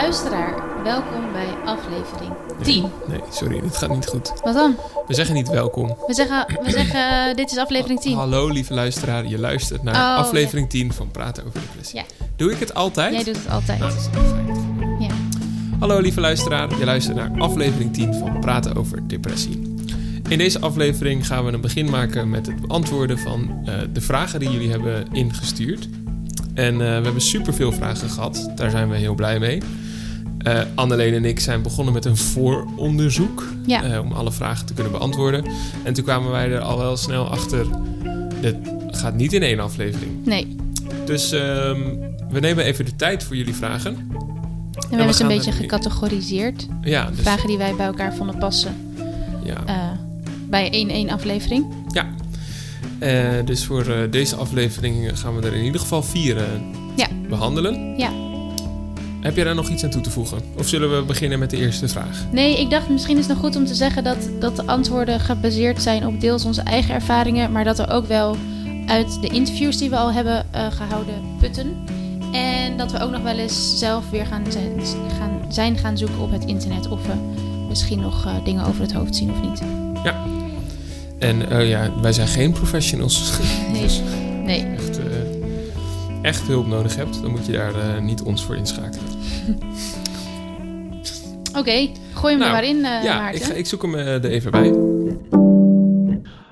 luisteraar, welkom bij aflevering 10. Nee, sorry, dit gaat niet goed. Wat dan? We zeggen niet welkom. We zeggen, we zeggen eh, dit is aflevering 10. Hallo lieve luisteraar, je luistert naar Oh, aflevering 10 van Praten over Depressie. Ja. Doe ik het altijd? Jij doet het altijd. Nou, dat is fijn. Ja. Hallo lieve luisteraar, je luistert naar aflevering 10 van Praten over Depressie. In deze aflevering gaan we een begin maken met het beantwoorden van eh, de vragen die jullie hebben ingestuurd. En eh, we hebben superveel vragen gehad, daar zijn we heel blij mee. Eh Anneleen en ik zijn begonnen met een vooronderzoek Ja. eh, om alle vragen te kunnen beantwoorden. En toen kwamen wij er al wel snel achter, dit gaat niet in één aflevering. Nee, Dus ehm, we nemen even de tijd voor jullie vragen. en we hebben ze een beetje er- gecategoriseerd. Ja, dus, Vragen die wij bij elkaar vonden passen ja. eh, bij één één aflevering. Eh, dus voor deze aflevering gaan we er in ieder geval vier Ja. behandelen. Ja. Heb jij daar nog iets aan toe te voegen? Of zullen we beginnen met de eerste vraag? Nee, ik dacht misschien is het nog goed om te zeggen dat, dat de antwoorden gebaseerd zijn op deels onze eigen ervaringen, maar dat er ook wel uit de interviews die we al hebben eh, gehouden putten. En dat we ook nog wel eens zelf weer gaan zijn, gaan, zijn gaan zoeken op het internet of we misschien nog eh, dingen over het hoofd zien of niet. En eh, ja, wij zijn geen professionals. Nee. Dus Nee. echt, echt hulp nodig hebt, dan moet je daar eh, niet ons voor inschakelen. Oké, gooi hem er Nou, maar in, eh ja, Maarten. ik, ga- ik zoek hem eh, er even bij.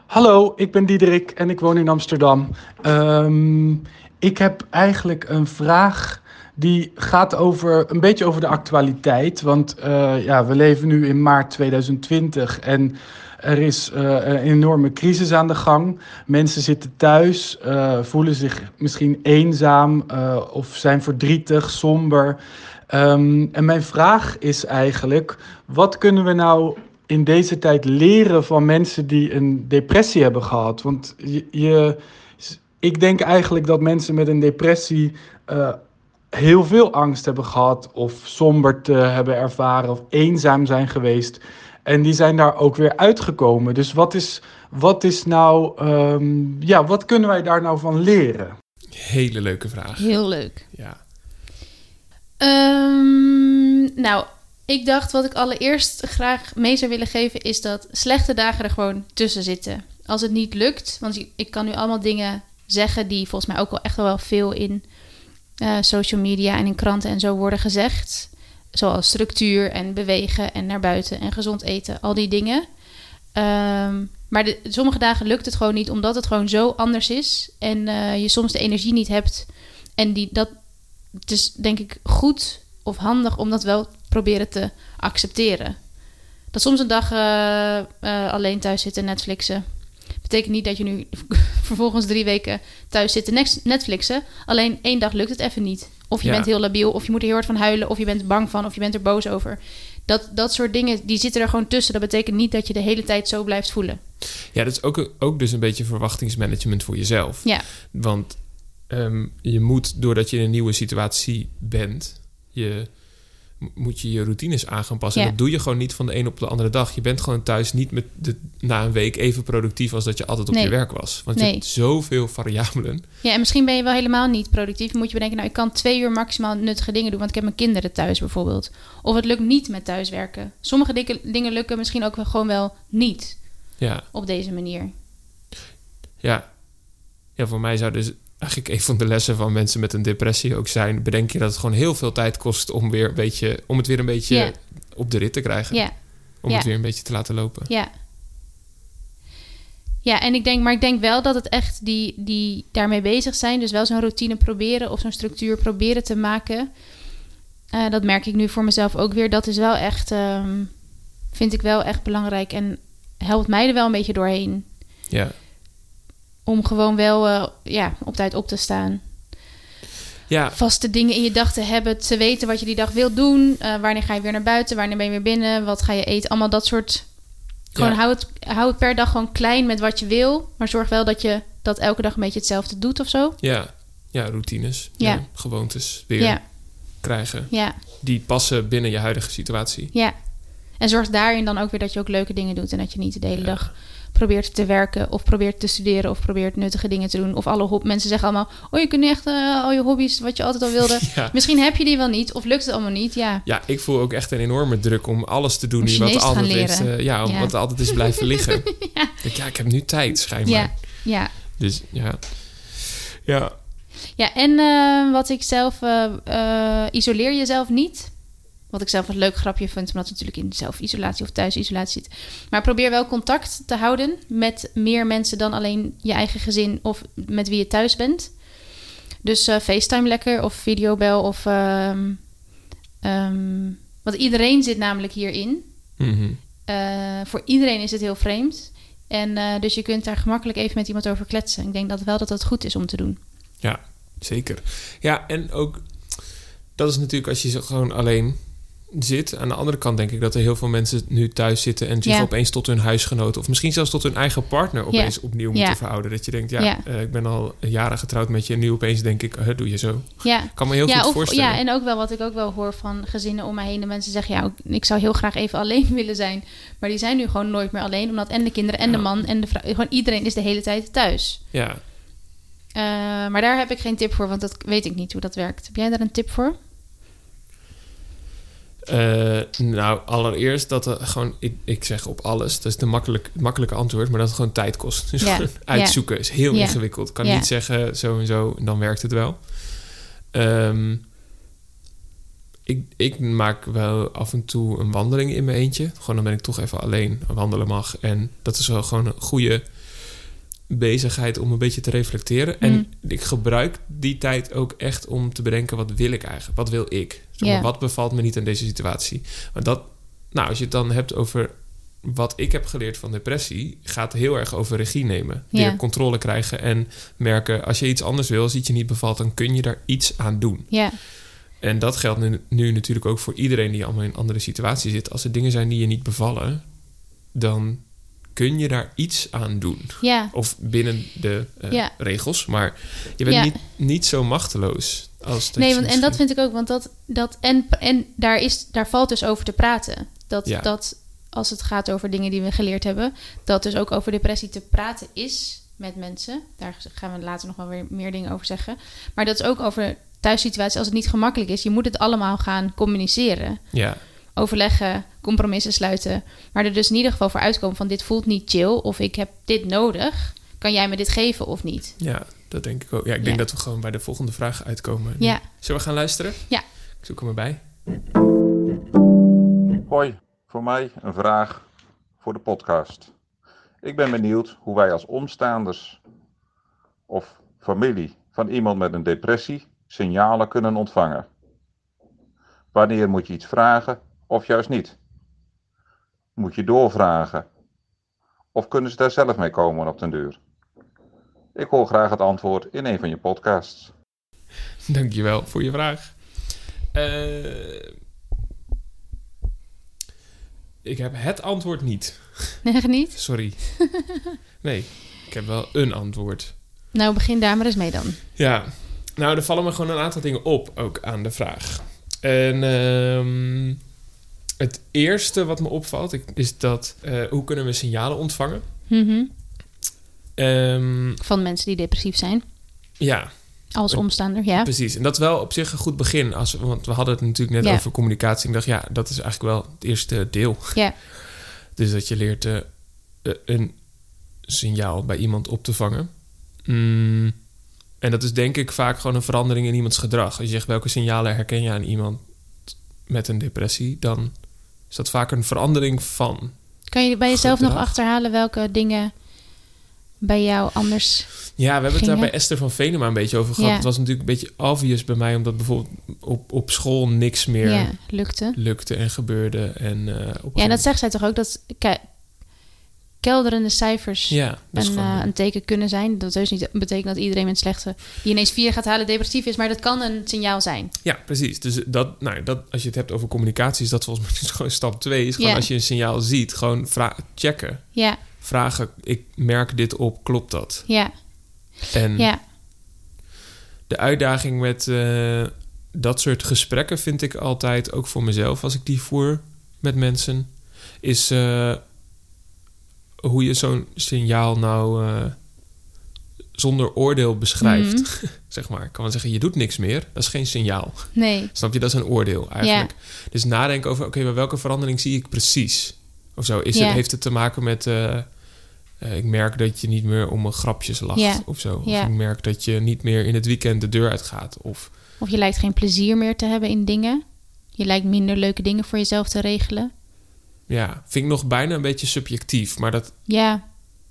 Hallo, ik ben Diederik en ik woon in Amsterdam. Ehm, ik heb eigenlijk een vraag die gaat over een beetje over de actualiteit. Want eh, ja, we leven nu in maart 2020 en er is eh, een enorme crisis aan de gang. Mensen zitten thuis, eh, voelen zich misschien eenzaam eh, of zijn verdrietig, somber. Ehm, en mijn vraag is eigenlijk: wat kunnen we nou in deze tijd leren van mensen die een depressie hebben gehad? Want je, je, ik denk eigenlijk dat mensen met een depressie heel veel angst hebben gehad, of somberte hebben ervaren, of eenzaam zijn geweest. En die zijn daar ook weer uitgekomen. Dus wat is, wat is nou, ehm, ja, wat kunnen wij daar nou van leren? Hele leuke vraag. Heel leuk. Ja. Ehm, nou, ik dacht wat ik allereerst graag mee zou willen geven is dat slechte dagen er gewoon tussen zitten. Als het niet lukt, want ik- kan nu allemaal dingen zeggen die volgens mij ook wel echt wel veel in eh, social media en in kranten en zo worden gezegd. Zoals structuur en bewegen en naar buiten en gezond eten, al die dingen. Ehm, maar de, sommige dagen lukt het gewoon niet omdat het gewoon zo anders is en eh, je soms de energie niet hebt. En die, dat, het is denk ik goed of handig om dat wel proberen te accepteren. Dat soms een dag eh, eh, alleen thuis zitten en Netflixen. Betekent niet dat je nu vervolgens drie weken thuis zit te nex- Netflixen. Alleen één dag lukt het even niet. Of je Ja. bent heel labiel, of je moet er heel hard van huilen, of je bent er bang van, of je bent er boos over. Dat, dat soort dingen, die zitten er gewoon tussen. Dat betekent niet dat je de hele tijd zo blijft voelen. Ja, dat is ook, ook dus een beetje verwachtingsmanagement voor jezelf. Ja. Want ehm, je moet, doordat je in een nieuwe situatie bent, je, moet je je routines aan gaan passen. Ja. En dat doe je gewoon niet van de een op de andere dag. Je bent gewoon thuis niet met de, na een week even productief als dat je altijd op Nee. je werk was. Want je hebt zoveel variabelen. Ja, en misschien ben je wel helemaal niet productief. Moet je bedenken, nou, ik kan twee uur maximaal nuttige dingen doen, want ik heb mijn kinderen thuis bijvoorbeeld. Of het lukt niet met thuiswerken. Sommige dikke- dingen lukken misschien ook gewoon wel niet Ja, op deze manier. ja. ja, voor mij zou dus eigenlijk een van de lessen van mensen met een depressie ook zijn... bedenk je dat het gewoon heel veel tijd kost om, weer een beetje, om het weer een beetje op de rit te krijgen. Om het weer een beetje te laten lopen. ja. Ja, en ik denk, maar ik denk wel dat het echt die, die daarmee bezig zijn, dus wel zo'n routine proberen of zo'n structuur proberen te maken. Eh, dat merk ik nu voor mezelf ook weer. Dat is wel echt, ehm, vind ik wel echt belangrijk en helpt mij er wel een beetje doorheen. Ja. Om gewoon wel eh, ja, op tijd op te staan. Ja, Vaste dingen in je dag te hebben. Te weten wat je die dag wilt doen. eh, wanneer ga je weer naar buiten? Wanneer ben je weer binnen? Wat ga je eten? Allemaal dat soort... Gewoon Ja. hou, het, hou het per dag gewoon klein met wat je wil. Maar zorg wel dat je dat elke dag een beetje hetzelfde doet of zo. Ja, ja routines. Ja. Ja. gewoontes weer Ja, krijgen. ja, Die passen binnen je huidige situatie. ja. En zorg daarin dan ook weer dat je ook leuke dingen doet. En dat je niet de hele dag probeert te werken of probeert te studeren of probeert nuttige dingen te doen. Of alle. Mensen zeggen allemaal: Oh, je kunt echt eh, al je hobby's wat je altijd al wilde. Ja. Misschien heb je die wel niet of lukt het allemaal niet. Ja, Ja, ik voel ook echt een enorme druk om alles te doen Om die wat altijd eh, ja, om Ja. wat altijd is blijven liggen. Ja. Ik ja, ik heb nu tijd, schijnbaar. ja, ja. Dus ja. Ja, Ja, en eh, wat ik zelf... eh, isoleer jezelf niet. Wat ik zelf een leuk grapje vind, omdat het natuurlijk in zelfisolatie of thuisisolatie zit. Maar probeer wel contact te houden met meer mensen dan alleen je eigen gezin of met wie je thuis bent. Dus eh, FaceTime lekker of videobel of... ehm, want iedereen zit namelijk hierin. Mhm. Eh, voor iedereen is het heel vreemd. En eh, dus je kunt daar gemakkelijk even met iemand over kletsen. Ik denk dat wel dat dat goed is om te doen. ja, zeker. Ja, en ook, dat is natuurlijk als je gewoon alleen zit. Aan de andere kant denk ik dat er heel veel mensen nu thuis zitten en zich Ja. opeens tot hun huisgenoten of misschien zelfs tot hun eigen partner opeens opnieuw moeten Ja. verhouden. Dat je denkt, ja, eh, ik ben al jaren getrouwd met je en nu opeens denk ik, huh, doe je zo. Ja, Ik kan me heel goed of, voorstellen. ja, en ook wel wat ik ook wel hoor van gezinnen om mij heen. De mensen zeggen, ja, ik zou heel graag even alleen willen zijn. Maar die zijn nu gewoon nooit meer alleen. Omdat en de kinderen en de man en de vrouw... Gewoon iedereen is de hele tijd thuis. ja. Eh, maar daar heb ik geen tip voor, want dat weet ik niet hoe dat werkt. Heb jij daar een tip voor? Eh, nou, allereerst dat er gewoon, ik, ik zeg op alles, dat is de makkelijk, makkelijke antwoord, maar dat het gewoon tijd kost. Dus uitzoeken is heel Ja. ingewikkeld. Ik kan niet zeggen zo en zo en dan werkt het wel. Ehm, ik, ik maak wel af en toe een wandeling in mijn eentje. Gewoon dan ben ik toch even alleen wandelen mag. En dat is wel gewoon een goede bezigheid om een beetje te reflecteren. En Mm. ik gebruik die tijd ook echt om te bedenken... wat wil ik eigenlijk? Wat wil ik? Zeg maar, Ja. Wat bevalt me niet aan deze situatie? Maar dat, nou, als je het dan hebt over wat ik heb geleerd van depressie... gaat heel erg over regie nemen. Weer controle krijgen en merken... als je iets anders wil, als iets je niet bevalt... dan kun je daar iets aan doen. Ja, En dat geldt nu, nu natuurlijk ook voor iedereen die allemaal in een andere situatie zit. Als er dingen zijn die je niet bevallen, dan kun je daar iets aan doen. ja, Of binnen de eh, Ja. regels. Maar je bent Ja. niet, niet zo machteloos als dat nee, want, en dat vind ik ook. Want dat, dat en, en daar, is, daar valt dus over te praten. Dat, Ja. dat als het gaat over dingen die we geleerd hebben, dat dus ook over depressie te praten is met mensen. Daar gaan we later nog wel weer meer dingen over zeggen. Maar dat is ook over thuissituaties als het niet gemakkelijk is. Je moet het allemaal gaan communiceren. Ja, Overleggen, compromissen sluiten. Maar er dus in ieder geval voor uitkomen van dit voelt niet chill. Of ik heb dit nodig. Kan jij me dit geven of niet? ja, dat denk ik ook. Ja, ik denk Ja. dat we gewoon bij de volgende vraag uitkomen. nu. Ja. Zullen we gaan luisteren? Ja. Ik zoek hem erbij. Hoi, voor mij een vraag voor de podcast. Ik ben benieuwd hoe wij als omstaanders of familie van iemand met een depressie signalen kunnen ontvangen. Wanneer moet je iets vragen of juist niet? Moet je doorvragen? Of kunnen ze daar zelf mee komen op den duur? Ik hoor graag het antwoord in een van je podcasts. Dankjewel voor je vraag. Eh, ik heb het antwoord niet. Nee, niet? Sorry. nee, ik heb wel een antwoord. Nou, begin daar maar eens mee dan. Ja, nou, er vallen me gewoon een aantal dingen op ook aan de vraag. En ehm, het eerste wat me opvalt is dat eh, hoe kunnen we signalen ontvangen? Mhm. Ehm, Van mensen die depressief zijn. ja, Als omstaander, ja. precies. En dat is wel op zich een goed begin. Als, want we hadden het natuurlijk net over communicatie. Ik dacht, ja, dat is eigenlijk wel het eerste deel. Ja. Dus dat je leert eh, eh, een signaal bij iemand op te vangen. Mm, en dat is denk ik vaak gewoon een verandering in iemands gedrag. Als je zegt welke signalen herken je aan iemand met een depressie, dan is dat vaak een verandering van. Kan je bij jezelf nog achterhalen welke dingen bij jou anders... Ja, we hebben het daar bij Esther van Venema een beetje over gehad. Ja. Het was natuurlijk een beetje obvious bij mij, omdat bijvoorbeeld op, op school niks meer Ja, lukte. lukte en gebeurde. En, eh, op Ja, een- dat zegt zij toch ook, dat kelderende cijfers ja, een, gewoon- eh, een teken kunnen zijn. Dat dus niet betekent dat iedereen met slechte... die ineens vier gaat halen depressief is, maar dat kan een signaal zijn. Ja, precies. Dus dat, nou, dat, als je het hebt over communicatie, is dat volgens mij dus gewoon stap twee. Is gewoon Ja. als je een signaal ziet, gewoon checken. Ja, Vragen, ik merk dit op, klopt dat? ja, En ja. de uitdaging met eh, dat soort gesprekken vind ik altijd, ook voor mezelf als ik die voer met mensen, is eh, hoe je zo'n signaal nou eh, zonder oordeel beschrijft. Mhm. zeg maar. Ik kan wel zeggen, je doet niks meer. Dat is geen signaal. Nee. Snap je? Dat is een oordeel eigenlijk. Dus nadenken over, oké, maar welke verandering zie ik precies? Of zo. Is Ja. het, heeft het te maken met... eh, eh, ik merk dat je niet meer om mijn grapjes lacht Ja. of zo. Of Ja. ik merk dat je niet meer in het weekend de deur uitgaat. Of Of je lijkt geen plezier meer te hebben in dingen. Je lijkt minder leuke dingen voor jezelf te regelen. Ja, vind ik nog bijna een beetje subjectief. Maar dat Ja,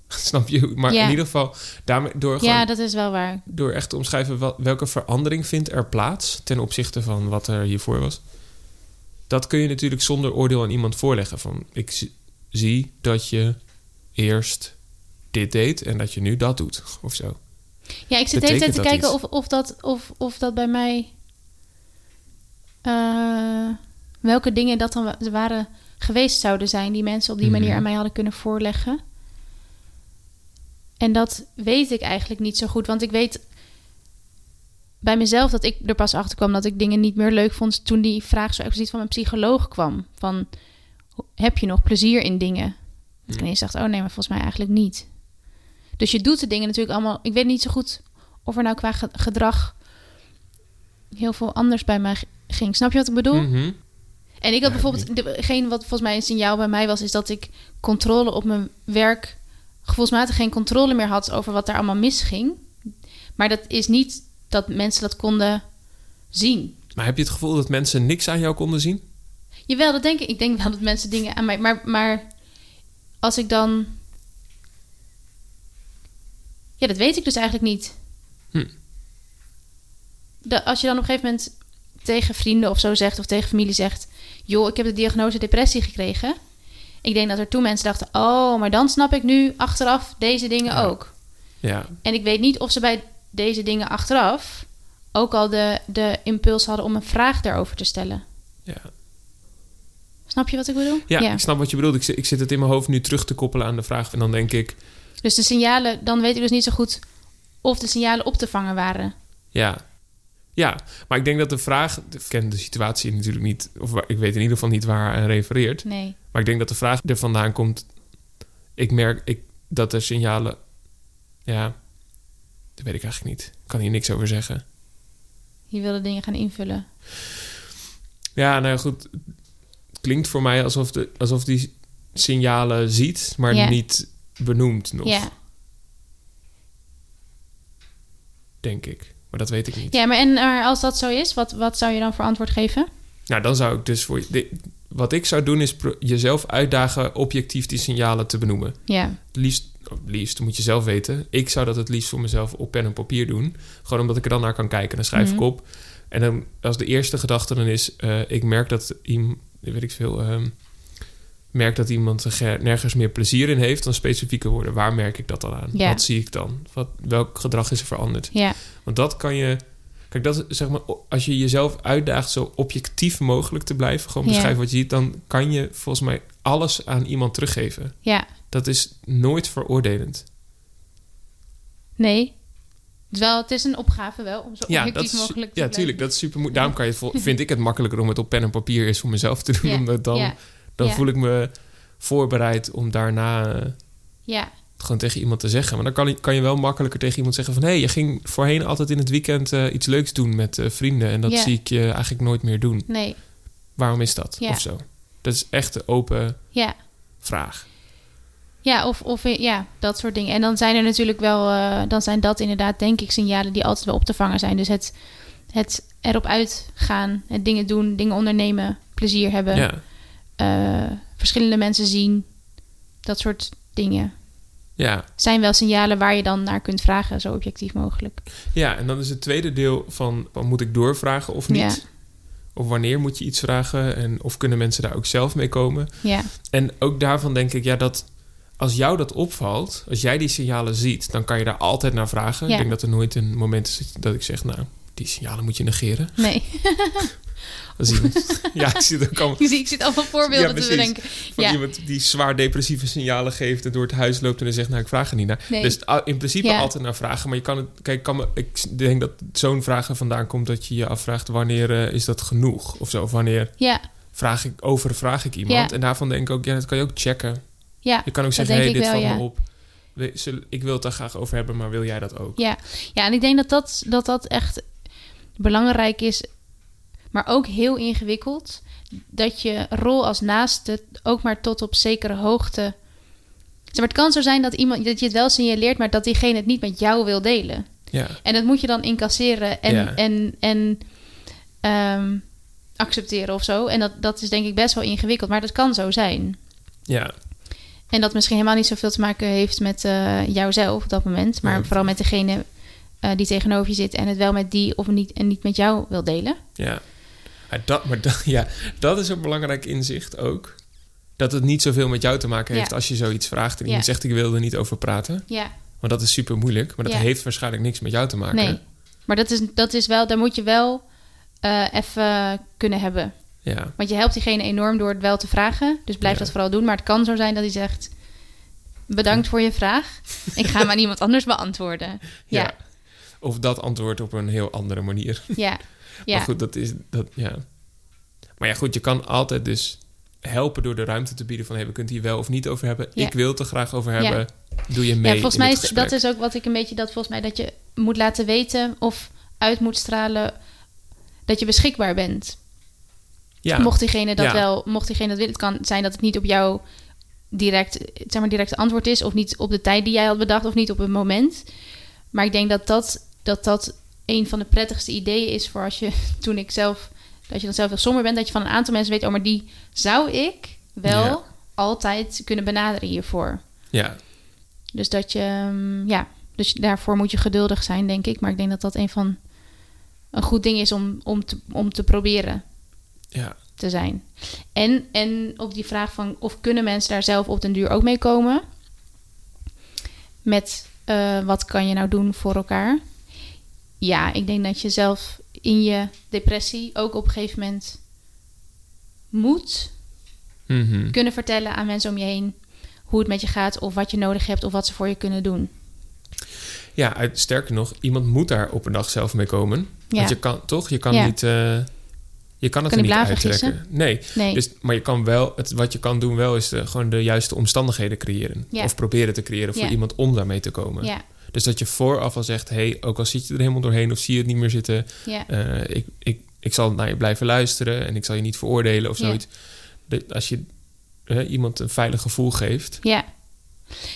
snap je. Maar Ja. in ieder geval, daarmee, door, gewoon, ja dat is wel waar. door echt te omschrijven wel- welke verandering vindt er plaats ten opzichte van wat er hiervoor was. Dat kun je natuurlijk zonder oordeel aan iemand voorleggen. Van ik zie- dat je eerst dit deed en dat je nu dat doet. Of zo. Ja, ik zit Betekent te kijken of, of, dat, of, of dat bij mij... eh, welke dingen dat dan wa- waren geweest zouden zijn... die mensen op die manier Mhm. aan mij hadden kunnen voorleggen. En dat weet ik eigenlijk niet zo goed. Want ik weet bij mezelf dat ik er pas achter kwam... dat ik dingen niet meer leuk vond... toen die vraag zo expliciet van mijn psycholoog kwam. Van, heb je nog plezier in dingen? Dat ik ineens dacht, oh nee, maar volgens mij eigenlijk niet. Dus je doet de dingen natuurlijk allemaal... Ik weet niet zo goed of er nou qua ge- gedrag... heel veel anders bij mij ging. Snap je wat ik bedoel? Mhm. En ik had bijvoorbeeld... Degene wat volgens mij een signaal bij mij was... is dat ik controle op mijn werk... gevoelsmatig geen controle meer had... over wat daar allemaal misging. Maar dat is niet dat mensen dat konden zien. Maar heb je het gevoel dat mensen niks aan jou konden zien? Jawel, dat denk ik. Ik denk wel dat mensen dingen aan mij... Maar, maar als ik dan... Ja, dat weet ik dus eigenlijk niet. Hm. De, als je dan op een gegeven moment tegen vrienden of zo zegt... of tegen familie zegt... joh, ik heb de diagnose depressie gekregen. Ik denk dat er toen mensen dachten... oh, maar dan snap ik nu achteraf deze dingen Ja. ook. Ja, En ik weet niet of ze bij deze dingen achteraf... ook al de, de impuls hadden om een vraag daarover te stellen. ja. Snap je wat ik bedoel? ja, ik snap wat je bedoelt. Ik zit, ik zit het in mijn hoofd nu terug te koppelen aan de vraag. En dan denk ik, Dus de signalen, dan weet ik dus niet zo goed of de signalen op te vangen waren. ja. Ja, maar ik denk dat de vraag... Ik ken de situatie natuurlijk niet... of waar- ik weet in ieder geval niet waar aan refereert. Nee. Maar ik denk dat de vraag er vandaan komt... Ik merk ik, dat er signalen... Ja, dat weet ik eigenlijk niet. Ik kan hier niks over zeggen. Je wilde dingen gaan invullen. Ja, nou goed. Het klinkt voor mij alsof, de, alsof die signalen ziet... maar Ja. niet benoemt nog, Ja. denk ik. Maar dat weet ik niet. ja, maar en maar als dat zo is, wat, wat zou je dan voor antwoord geven? Nou, dan zou ik dus voor... de- wat ik zou doen is jezelf uitdagen... objectief die signalen te benoemen. Ja. Het liefst, het liefst, moet je zelf weten. Ik zou dat het liefst voor mezelf op pen en papier doen. Gewoon omdat ik er dan naar kan kijken. Dan schrijf ik Mhm. op. En dan als de eerste gedachte dan is... eh, ik merk dat iemand... Weet ik veel... ehm, merk dat iemand er ge- nergens meer plezier in heeft... dan specifieke woorden. Waar merk ik dat dan aan? Ja. Wat zie ik dan? Wat, welk gedrag is er veranderd? Ja. Want dat kan je... Kijk, dat is, zeg maar, als je jezelf uitdaagt zo objectief mogelijk te blijven, gewoon Ja. beschrijven wat je ziet, dan kan je volgens mij alles aan iemand teruggeven. Ja. Dat is nooit veroordelend. Nee. Terwijl het is een opgave wel om zo Ja, objectief mogelijk te ja blijven. tuurlijk. Dat is super moeilijk. Daarom kan je vind ik het makkelijker om het op pen en papier is voor mezelf te doen. Ja, Omdat dan, ja, dan ja. voel ik me voorbereid om daarna eh, Ja. gewoon tegen iemand te zeggen. Maar dan kan, je- kan je wel makkelijker tegen iemand zeggen van... hé, hey, je ging voorheen altijd in het weekend eh, iets leuks doen met eh, vrienden... en dat Ja. zie ik je eigenlijk nooit meer doen. Nee. Waarom is dat? Ja. Of zo. Dat is echt de open Ja. vraag. Ja, of, of ja, dat soort dingen. En dan zijn er natuurlijk wel, dan zijn dat inderdaad, denk ik, signalen die altijd wel op te vangen zijn. Dus het, het erop uitgaan, het dingen doen, dingen ondernemen, plezier hebben, Ja. Eh, verschillende mensen zien, dat soort dingen. Ja. Zijn wel signalen waar je dan naar kunt vragen, zo objectief mogelijk. ja, en dan is het tweede deel van... van moet ik doorvragen of niet? Ja. Of wanneer moet je iets vragen? En of kunnen mensen daar ook zelf mee komen? Ja, En ook daarvan denk ik, ja, dat als jou dat opvalt, als jij die signalen ziet, dan kan je daar altijd naar vragen. Ja. Ik denk dat er nooit een moment is dat ik zeg, nou, die signalen moet je negeren. nee. Als iemand, ja, ik zit ook al Je ziet- ik zit allemaal voorbeelden Ja, te bedenken. van Ja. iemand die zwaar depressieve signalen geeft en door het huis loopt en dan zegt, nou, ik vraag er niet naar. Nee. Dus in principe Ja. altijd naar vragen, maar je kan het, kijk, kan me, ik denk dat zo'n vraag er vandaan komt dat je je afvraagt, wanneer eh, is dat genoeg? Of zo, of wanneer Ja, vraag ik, overvraag ik iemand? En daarvan denk ik ook, ja, dat kan je ook checken. Ja, Je kan ook zeggen, hey, dit wel, valt me op. Ik wil het daar graag over hebben, maar wil jij dat ook? Ja, ja en ik denk dat dat, dat dat echt belangrijk is, maar ook heel ingewikkeld. Dat je rol als naaste ook maar tot op zekere hoogte. Zeg maar, het kan zo zijn dat, iemand, dat je het wel signaleert, maar dat diegene het niet met jou wil delen. Ja, En dat moet je dan incasseren en, Ja. en, en ehm, accepteren of zo. En dat, dat is denk ik best wel ingewikkeld, maar dat kan zo zijn. ja, En dat misschien helemaal niet zoveel te maken heeft met eh jouzelf op dat moment. Maar Nee. vooral met degene eh, die tegenover je zit en het wel met die of niet en niet met jou wil delen. ja. Maar dat, maar dat, ja, dat is een belangrijk inzicht ook. Dat het niet zoveel met jou te maken heeft Ja. als je zoiets vraagt en iemand Ja. zegt ik wil er niet over praten. Ja, Want dat is super moeilijk, maar dat Ja. heeft waarschijnlijk niks met jou te maken. nee. Maar dat is, dat is wel, daar moet je wel eh, even kunnen hebben. Ja, Want je helpt diegene enorm door het wel te vragen. Dus blijf dat vooral doen. Maar het kan zo zijn dat hij zegt: Bedankt voor je vraag. Ik ga hem aan iemand anders beantwoorden. ja. Ja, Of dat antwoord op een heel andere manier. ja, ja. Maar goed, dat is dat, ja. Maar ja, goed, je kan altijd dus helpen door de ruimte te bieden van hey, we kunnen het hier wel of niet over hebben. Ja. Ik wil het er graag over Ja. hebben. Doe je mee? ja, volgens mij is gesprek? dat is ook wat ik een beetje dat volgens mij dat je moet laten weten of uit moet stralen dat je beschikbaar bent. ja. Mocht diegene dat wel, mocht diegene dat willen, het kan zijn dat het niet op jou direct, zeg maar, direct antwoord is, of niet op de tijd die jij had bedacht, of niet op het moment. Maar ik denk dat dat, dat, dat een van de prettigste ideeën is voor als je, toen ik zelf, dat je dan zelf heel somber bent, dat je van een aantal mensen weet, oh, maar die zou ik wel Ja. altijd kunnen benaderen hiervoor. ja, Dus dat je, ehm, ja, dus daarvoor moet je geduldig zijn, denk ik. Maar ik denk dat dat een van een goed ding is om, om, te, om te proberen ja, te zijn. En, en op die vraag van of kunnen mensen daar zelf op den duur ook mee komen? Met eh, wat kan je nou doen voor elkaar? Ja, ik denk dat je zelf in je depressie ook op een gegeven moment moet Mhm. kunnen vertellen aan mensen om je heen hoe het met je gaat of wat je nodig hebt of wat ze voor je kunnen doen. ja uit- sterker nog, iemand moet daar op een dag zelf mee komen. Ja. Want je kan toch, je kan Ja. niet, eh, je kan het Kan er niet uittrekken. Nee, Nee. dus, maar je kan wel, het, wat je kan doen wel is de, gewoon de juiste omstandigheden creëren. Ja. Of proberen te creëren voor iemand om daarmee te komen. ja, Dus dat je vooraf al zegt, hey, ook al zit je er helemaal doorheen of zie je het niet meer zitten, ja, eh, ik, ik, ik zal naar je blijven luisteren en ik zal je niet veroordelen of Ja. zoiets. De- als je iemand een veilig gevoel geeft. ja.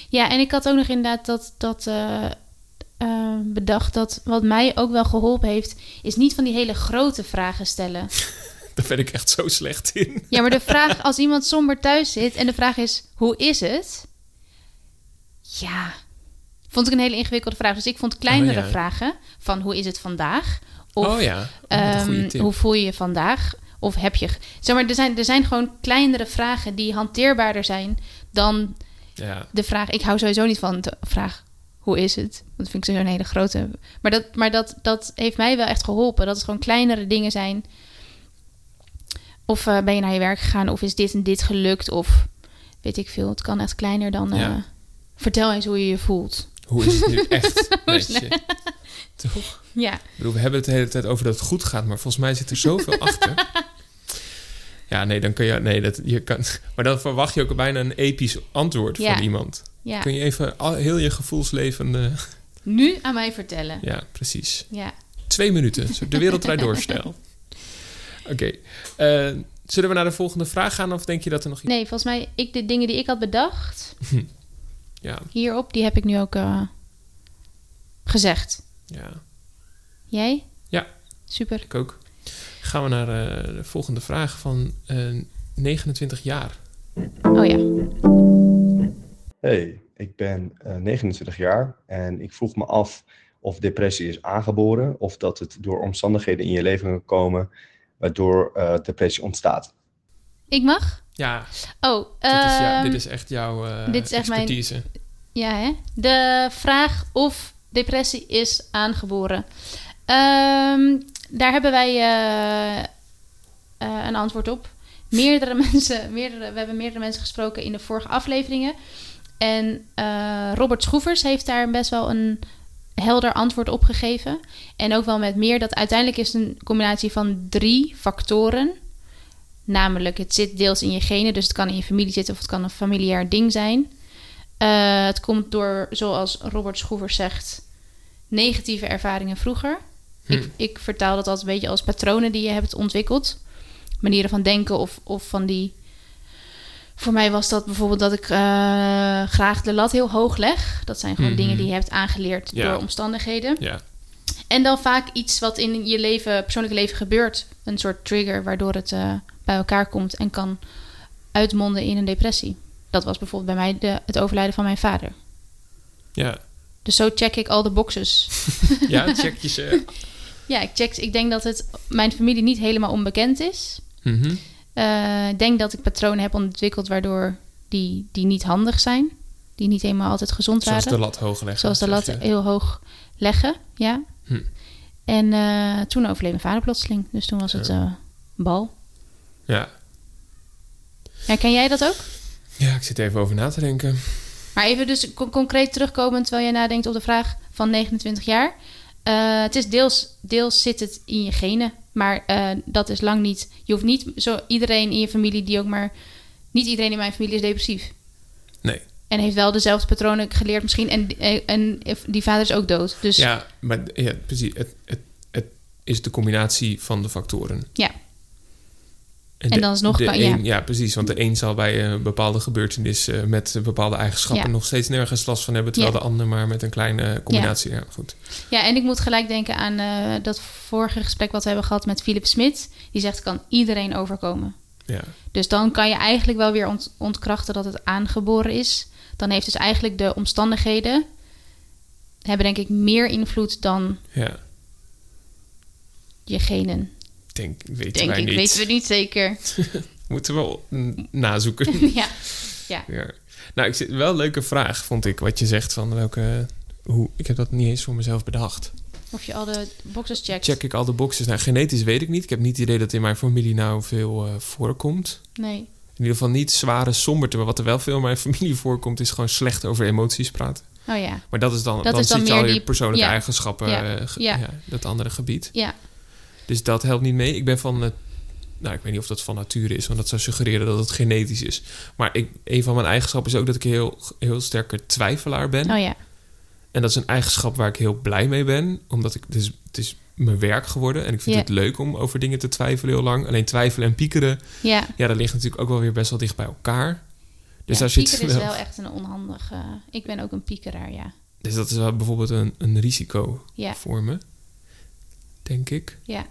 Ja, en ik had ook nog inderdaad dat, dat eh, eh, bedacht dat wat mij ook wel geholpen heeft, is niet van die hele grote vragen stellen. Daar ben ik echt zo slecht in. Ja, maar de vraag als iemand somber thuis zit en de vraag is: hoe is het? Ja, vond ik een hele ingewikkelde vraag. Dus ik vond kleinere Oh, ja. vragen van hoe is het vandaag? Of oh ja, oh, Ehm, hoe voel je je vandaag? Of heb je... Zeg maar, er zijn, er zijn gewoon kleinere vragen die hanteerbaarder zijn dan Ja, de vraag... Ik hou sowieso niet van de vraag, hoe is het? Dat vind ik zo'n hele grote... Maar, dat, maar dat, dat heeft mij wel echt geholpen. Dat het gewoon kleinere dingen zijn. Of eh, ben je naar je werk gegaan? Of is dit en dit gelukt? Of weet ik veel. Het kan echt kleiner dan... eh, vertel eens hoe je je voelt. Hoe is het nu echt? Je? Toch? Ja, Ik bedoel, we hebben het de hele tijd over dat het goed gaat, maar volgens mij zit er zoveel achter. Ja, nee, dan kun je, nee, dat, je kan, maar dan verwacht je ook bijna een episch antwoord Ja. van iemand. ja. Kun je even al, heel je gevoelsleven, eh, Nu aan mij vertellen. ja, precies. Ja. Twee minuten, de wereldrijd doorstijl. Oké, eh, zullen we naar de volgende vraag gaan of denk je dat er nog iets... Nee, volgens mij, ik, de dingen die ik had bedacht Ja, hierop, die heb ik nu ook eh, gezegd. ja, Jij? Ja. Super. ik ook. Gaan we naar eh, de volgende vraag van eh, 29 jaar. Oh ja. Hey, ik ben eh, 29 jaar en ik vroeg me af of depressie is aangeboren of dat het door omstandigheden in je leven kan komen waardoor eh, depressie ontstaat. Ik mag? Ja, Oh, dit is, ja, ehm, dit is echt jouw dit is echt mijn- expertise. Ja, hè? De vraag of depressie is aangeboren. Ehm, daar hebben wij eh, eh, een antwoord op. Meerdere mensen, meerdere, we hebben meerdere mensen gesproken in de vorige afleveringen. En Robert Schroevers heeft daar best wel een helder antwoord op gegeven. En ook wel met meer dat uiteindelijk is het een combinatie van drie factoren Namelijk, het zit deels in je genen, dus het kan in je familie zitten of het kan een familiair ding zijn. Eh, het komt door, zoals Robert Schroevers zegt, negatieve ervaringen vroeger. Hm. Ik, ik vertaal dat altijd een beetje als patronen die je hebt ontwikkeld. Manieren van denken of, of van die... Voor mij was dat bijvoorbeeld dat ik eh, graag de lat heel hoog leg. Dat zijn gewoon Mhm. dingen die je hebt aangeleerd Ja. door omstandigheden. Ja, En dan vaak iets wat in je leven, persoonlijke leven gebeurt. Een soort trigger waardoor het eh, bij elkaar komt en kan uitmonden in een depressie. Dat was bijvoorbeeld bij mij de, het overlijden van mijn vader. ja. Dus zo check ik al de boxes. ja check je ze. Ja, ik, check, ik denk dat het mijn familie niet helemaal onbekend is. Mhm. Eh, ik denk dat ik patronen heb ontwikkeld waardoor die, die niet handig zijn. Die niet helemaal altijd gezond Zoals waren. de lat hoog leggen. Zoals de lat je. heel hoog leggen, ja. Hm. En eh, toen overleed mijn vader plotseling. Dus toen was het eh, bal. Ja. Herken jij dat ook? ja, ik zit even over na te denken. Maar even dus con- concreet terugkomend terwijl jij nadenkt op de vraag van 29 jaar. Eh, het is deels, deels zit het in je genen, maar eh, dat is lang niet. Je hoeft niet zo iedereen in je familie die ook maar. Niet iedereen in mijn familie is depressief. Nee. En heeft wel dezelfde patronen geleerd misschien. En, en, en die vader is ook dood. Dus ja, Ja, maar ja, precies. Het, het, het is de combinatie van de factoren. En de- dan alsnog de kan- ja. een- ja. precies. Want de een zal bij een bepaalde gebeurtenis eh, met bepaalde eigenschappen Ja. nog steeds nergens last van hebben. Terwijl Ja. de ander maar met een kleine combinatie. Ja, goed. ja, en ik moet gelijk denken aan eh, dat vorige gesprek wat we hebben gehad met Philip Smit. Die zegt: kan iedereen overkomen. Ja. Dus dan kan je eigenlijk wel weer ont- ontkrachten dat het aangeboren is. Dan heeft dus eigenlijk de omstandigheden hebben denk ik meer invloed dan ja. je genen. Denk, weten Denk wij ik, niet. weten we niet zeker. Moeten we wel nazoeken. ja. ja. Nou, ik zit, wel een leuke vraag, vond ik. Wat je zegt van welke... Hoe, ik heb dat niet eens voor mezelf bedacht. Of je al de boxes checkt. Check ik al de boxes? Nou, genetisch weet ik niet. Ik heb niet het idee dat in mijn familie nou veel eh, voorkomt. Nee. In ieder geval niet zware somberte. Maar wat er wel veel in mijn familie voorkomt... is gewoon slecht over emoties praten. Oh ja. Maar dat is dan, Dat dan, is dan zit je al je persoonlijke ja. eigenschappen... Ja. eh, ge- Ja. ja, dat andere gebied. Ja. Dus dat helpt niet mee. Ik ben van... eh, nou, ik weet niet of dat van nature is, want dat zou suggereren dat het genetisch is. Maar ik, een van mijn eigenschappen is ook dat ik heel, heel sterke twijfelaar ben. Oh ja. En dat is een eigenschap waar ik heel blij mee ben, omdat ik, het, is, het is mijn werk geworden. En ik vind het leuk om over dingen te twijfelen heel lang. Alleen twijfelen en piekeren, Ja. ja, dat ligt natuurlijk ook wel weer best wel dicht bij elkaar. Dus, ja, daar zit piekeren is wel- echt een onhandige... Ik ben ook een piekeraar, ja. dus dat is wel bijvoorbeeld een, een risico voor me, denk ik. Ja.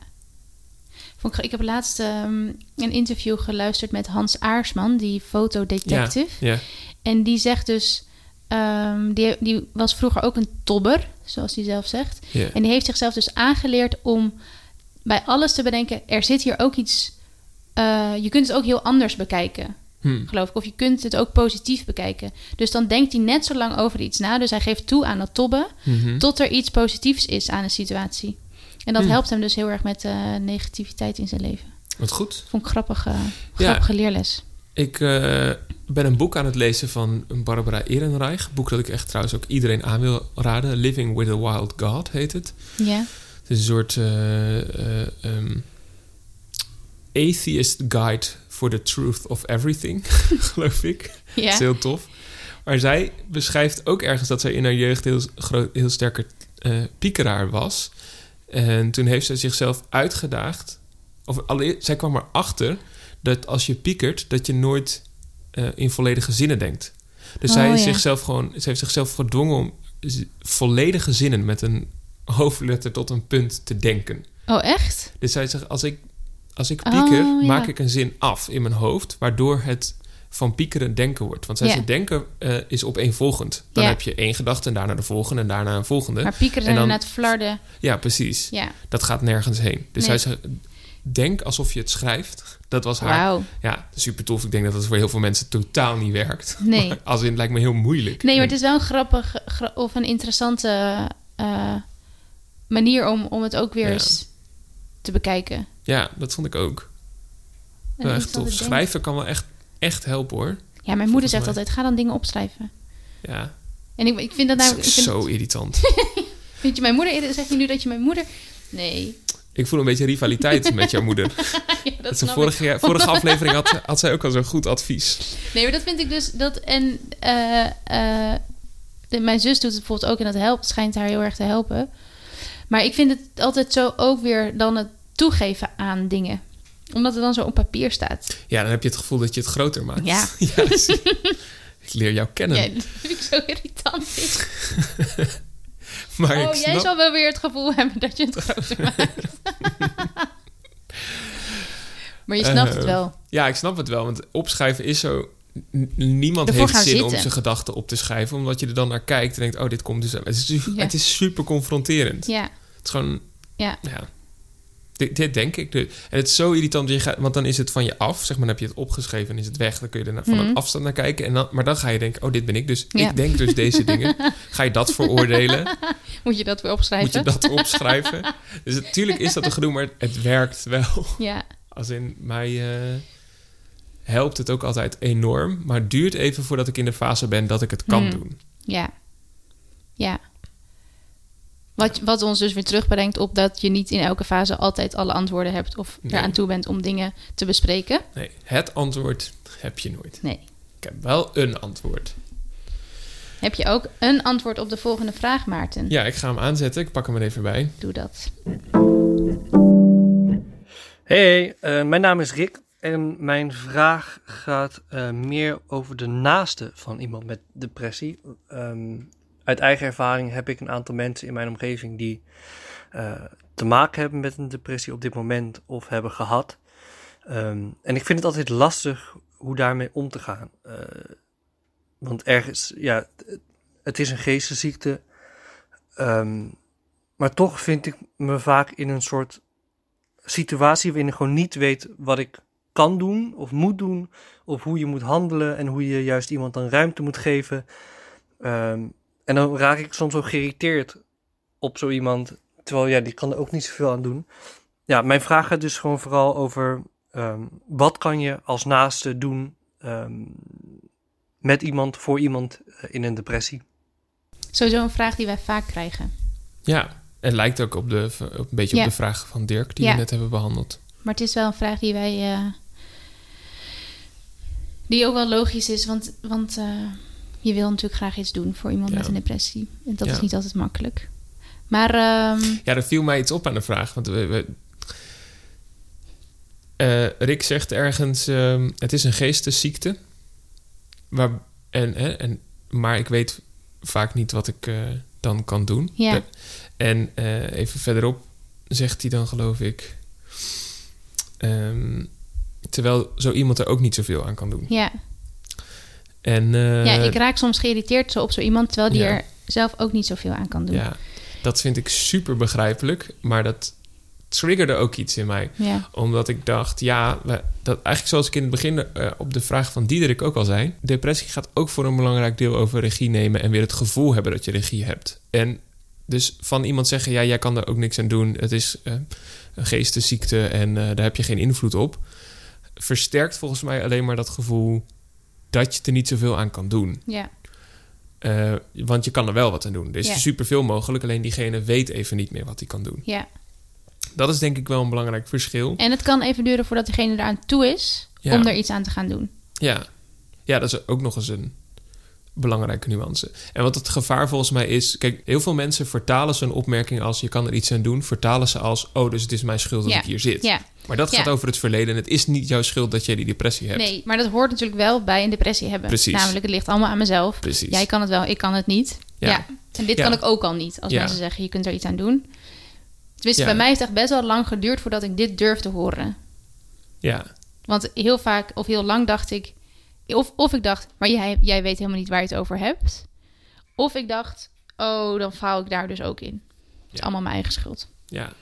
Ik, heb laatst ehm, een interview geluisterd met Hans Aarsman, die fotodetective. Ja, En die zegt dus, ehm, die, die was vroeger ook een tobber, zoals hij zelf zegt. ja. En die heeft zichzelf dus aangeleerd om bij alles te bedenken, er zit hier ook iets, eh, je kunt het ook heel anders bekijken, Hm. geloof ik. Of je kunt het ook positief bekijken. Dus dan denkt hij net zo lang over iets na. Dus hij geeft toe aan dat tobben, Mhm. tot er iets positiefs is aan een situatie. En dat Hmm. helpt hem dus heel erg met eh, negativiteit in zijn leven. Wat goed. Vond ik grappig, eh, Ja. grappige leerles. Ik eh, ben een boek aan het lezen van Barbara Ehrenreich. Een boek dat ik echt trouwens ook iedereen aan wil raden. Living with a Wild God heet het. Ja, Het is een soort eh, eh, ehm, atheist guide for the truth of everything, geloof ik. Dat ja. is heel tof. Maar zij beschrijft ook ergens dat zij in haar jeugd heel, heel sterke piekeraar was. En toen heeft zij zichzelf uitgedaagd. Of allereerst, zij kwam erachter dat als je piekert, dat je nooit eh, in volledige zinnen denkt. Dus Oh, zij ja. zichzelf gewoon, ze heeft zichzelf gedwongen om volledige zinnen met een hoofdletter tot een punt te denken. Oh, echt? Dus zij zegt, als ik, als ik Oh, pieker, ja. maak ik een zin af in mijn hoofd, waardoor het van piekeren denken wordt. Want zij Ja. zegt, denken eh, is opeenvolgend. Dan Ja. heb je één gedachte en daarna de volgende en daarna een volgende. Maar piekeren En dan- flarden. Ja, precies. Ja, Dat gaat nergens heen. Dus Nee. zij zegt, denk alsof je het schrijft. Dat was haar. wauw. Ja, super tof. Ik denk dat dat voor heel veel mensen totaal niet werkt. Nee. Maar als in, het lijkt me heel moeilijk. Nee, maar het is wel een grappig gra- of een interessante eh, manier om, om het ook weer Ja. eens te bekijken. Ja, dat vond ik ook. Echt tof. Schrijven kan wel echt, echt helpen hoor. Ja, mijn moeder zegt mij. altijd, ga dan dingen opschrijven. Ja, En ik, ik vind dat dat nou... vind, zo irritant. vind je mijn moeder... Zeg je nu dat je mijn moeder... Nee. Ik voel een beetje rivaliteit met jouw moeder. ja, dat Dat vorige, vorige aflevering had, had zij ook al zo'n goed advies. Nee, maar dat vind ik dus... Dat, en eh, eh, de- mijn zus doet het bijvoorbeeld ook en dat helpt. schijnt haar heel erg te helpen. Maar ik vind het altijd zo ook weer dan het toegeven aan dingen. Omdat het dan zo op papier staat. Ja, dan heb je het gevoel dat je het groter maakt. Ja. zie- ik leer jou kennen. Ja, dat vind ik zo irritant. maar oh, jij zal wel weer het gevoel hebben dat je het groter maakt. maar je snapt het Eh, wel. Ja, ik snap het wel. Want opschrijven is zo... Niemand Ervoor heeft zin om zijn gedachten op te schrijven. Omdat je er dan naar kijkt en denkt... Oh, dit komt dus... Het is, Ja. het is super confronterend. Ja, Het is gewoon... ja. Ja. Dit, dit denk ik. Dus- En het is zo irritant, je gaat, want dan is het van je af. Zeg maar, dan heb je het opgeschreven en is het weg. Dan kun je er van een afstand naar kijken. En dan, maar dan ga je denken, oh, dit ben ik dus. Ja. Ik denk dus deze dingen. Ga je dat veroordelen? Moet je dat weer opschrijven? Moet je dat opschrijven? Dus natuurlijk is dat een gedoe, maar het werkt wel. Ja, Als in mij eh, helpt het ook altijd enorm. Maar het duurt even voordat ik in de fase ben dat ik het kan Mhm. doen. ja. Ja. Wat, wat ons dus weer terugbrengt op dat je niet in elke fase altijd alle antwoorden hebt of Nee. eraan toe bent om dingen te bespreken. Nee, het antwoord heb je nooit. Nee. Ik heb wel een antwoord. Heb je ook een antwoord op de volgende vraag, Maarten? Ja, ik ga hem aanzetten. Ik pak hem er even bij. Doe dat. Hey, eh, mijn naam is Rick en mijn vraag gaat eh, meer over de naaste van iemand met depressie. Ehm, uit eigen ervaring heb ik een aantal mensen in mijn omgeving die eh, te maken hebben met een depressie op dit moment of hebben gehad. Ehm, en ik vind het altijd lastig hoe daarmee om te gaan. Eh, want ergens, ja, het- is een geestesziekte. Ehm, maar toch vind ik me vaak in een soort situatie waarin ik gewoon niet weet wat ik kan doen of moet doen, of hoe je moet handelen en hoe je juist iemand dan ruimte moet geven. Ehm, en dan raak ik soms ook geïrriteerd op zo iemand, terwijl ja, die kan er ook niet zoveel aan doen. Ja, mijn vraag gaat dus gewoon vooral over ehm, wat kan je als naaste doen ehm, met iemand, voor iemand eh, in een depressie. Sowieso een vraag die wij vaak krijgen. Ja, het lijkt ook op de, op een beetje Ja. op de vraag van Dirk die Ja. we net hebben behandeld. Maar het is wel een vraag die wij. eh, die ook wel logisch is, want, want eh, je wil natuurlijk graag iets doen voor iemand Ja. met een depressie. En dat Ja. is niet altijd makkelijk. Maar ehm, Ja, er viel mij iets op aan de vraag. Want we, we- Eh, Rick zegt ergens: ehm, het is een geestesziekte. Waar, en, hè, en, maar ik weet vaak niet wat ik eh, dan kan doen. Ja. En eh, even verderop zegt hij dan, geloof ik. ehm, terwijl zo iemand er ook niet zoveel aan kan doen. ja. En, eh, ja, ik raak soms geïrriteerd zo op zo iemand, terwijl die Ja. er zelf ook niet zoveel aan kan doen. Ja, dat vind ik super begrijpelijk. Maar dat triggerde ook iets in mij. Ja. Omdat ik dacht, ja, we- dat eigenlijk zoals ik in het begin eh, op de vraag van Diederik ook al zei. Depressie gaat ook voor een belangrijk deel over regie nemen en weer het gevoel hebben dat je regie hebt. En dus van iemand zeggen, ja, jij kan er ook niks aan doen. Het is eh, een geestesziekte en daar heb je geen invloed op. Versterkt volgens mij alleen maar dat gevoel dat je er niet zoveel aan kan doen. Ja. Eh, want je kan er wel wat aan doen. Er is Ja. superveel mogelijk, alleen diegene weet even niet meer wat hij kan doen. ja. Dat is denk ik wel een belangrijk verschil. En het kan even duren voordat degene eraan toe is Ja. om er iets aan te gaan doen. Ja. ja, dat is ook nog eens een belangrijke nuance. En wat het gevaar volgens mij is... Kijk, heel veel mensen vertalen zo'n opmerking als... je kan er iets aan doen, vertalen ze als... oh, dus het is mijn schuld dat Ja. ik hier zit. Ja. Maar dat Ja. gaat over het verleden... en het is niet jouw schuld dat jij die depressie hebt. Nee, maar dat hoort natuurlijk wel bij een depressie hebben. Precies. Namelijk, het ligt allemaal aan mezelf. Precies. Jij kan het wel, ik kan het niet. Ja. En dit kan ik ook al niet. Als mensen zeggen, je kunt er iets aan doen. Tenminste, bij mij heeft het echt best wel lang geduurd voordat ik dit durfde horen. Ja, Want heel vaak of heel lang dacht ik... Of, of ik dacht, maar jij, jij weet helemaal niet waar je het over hebt. Of ik dacht, oh, dan faal ik daar dus ook in. Het is allemaal mijn eigen schuld. ja.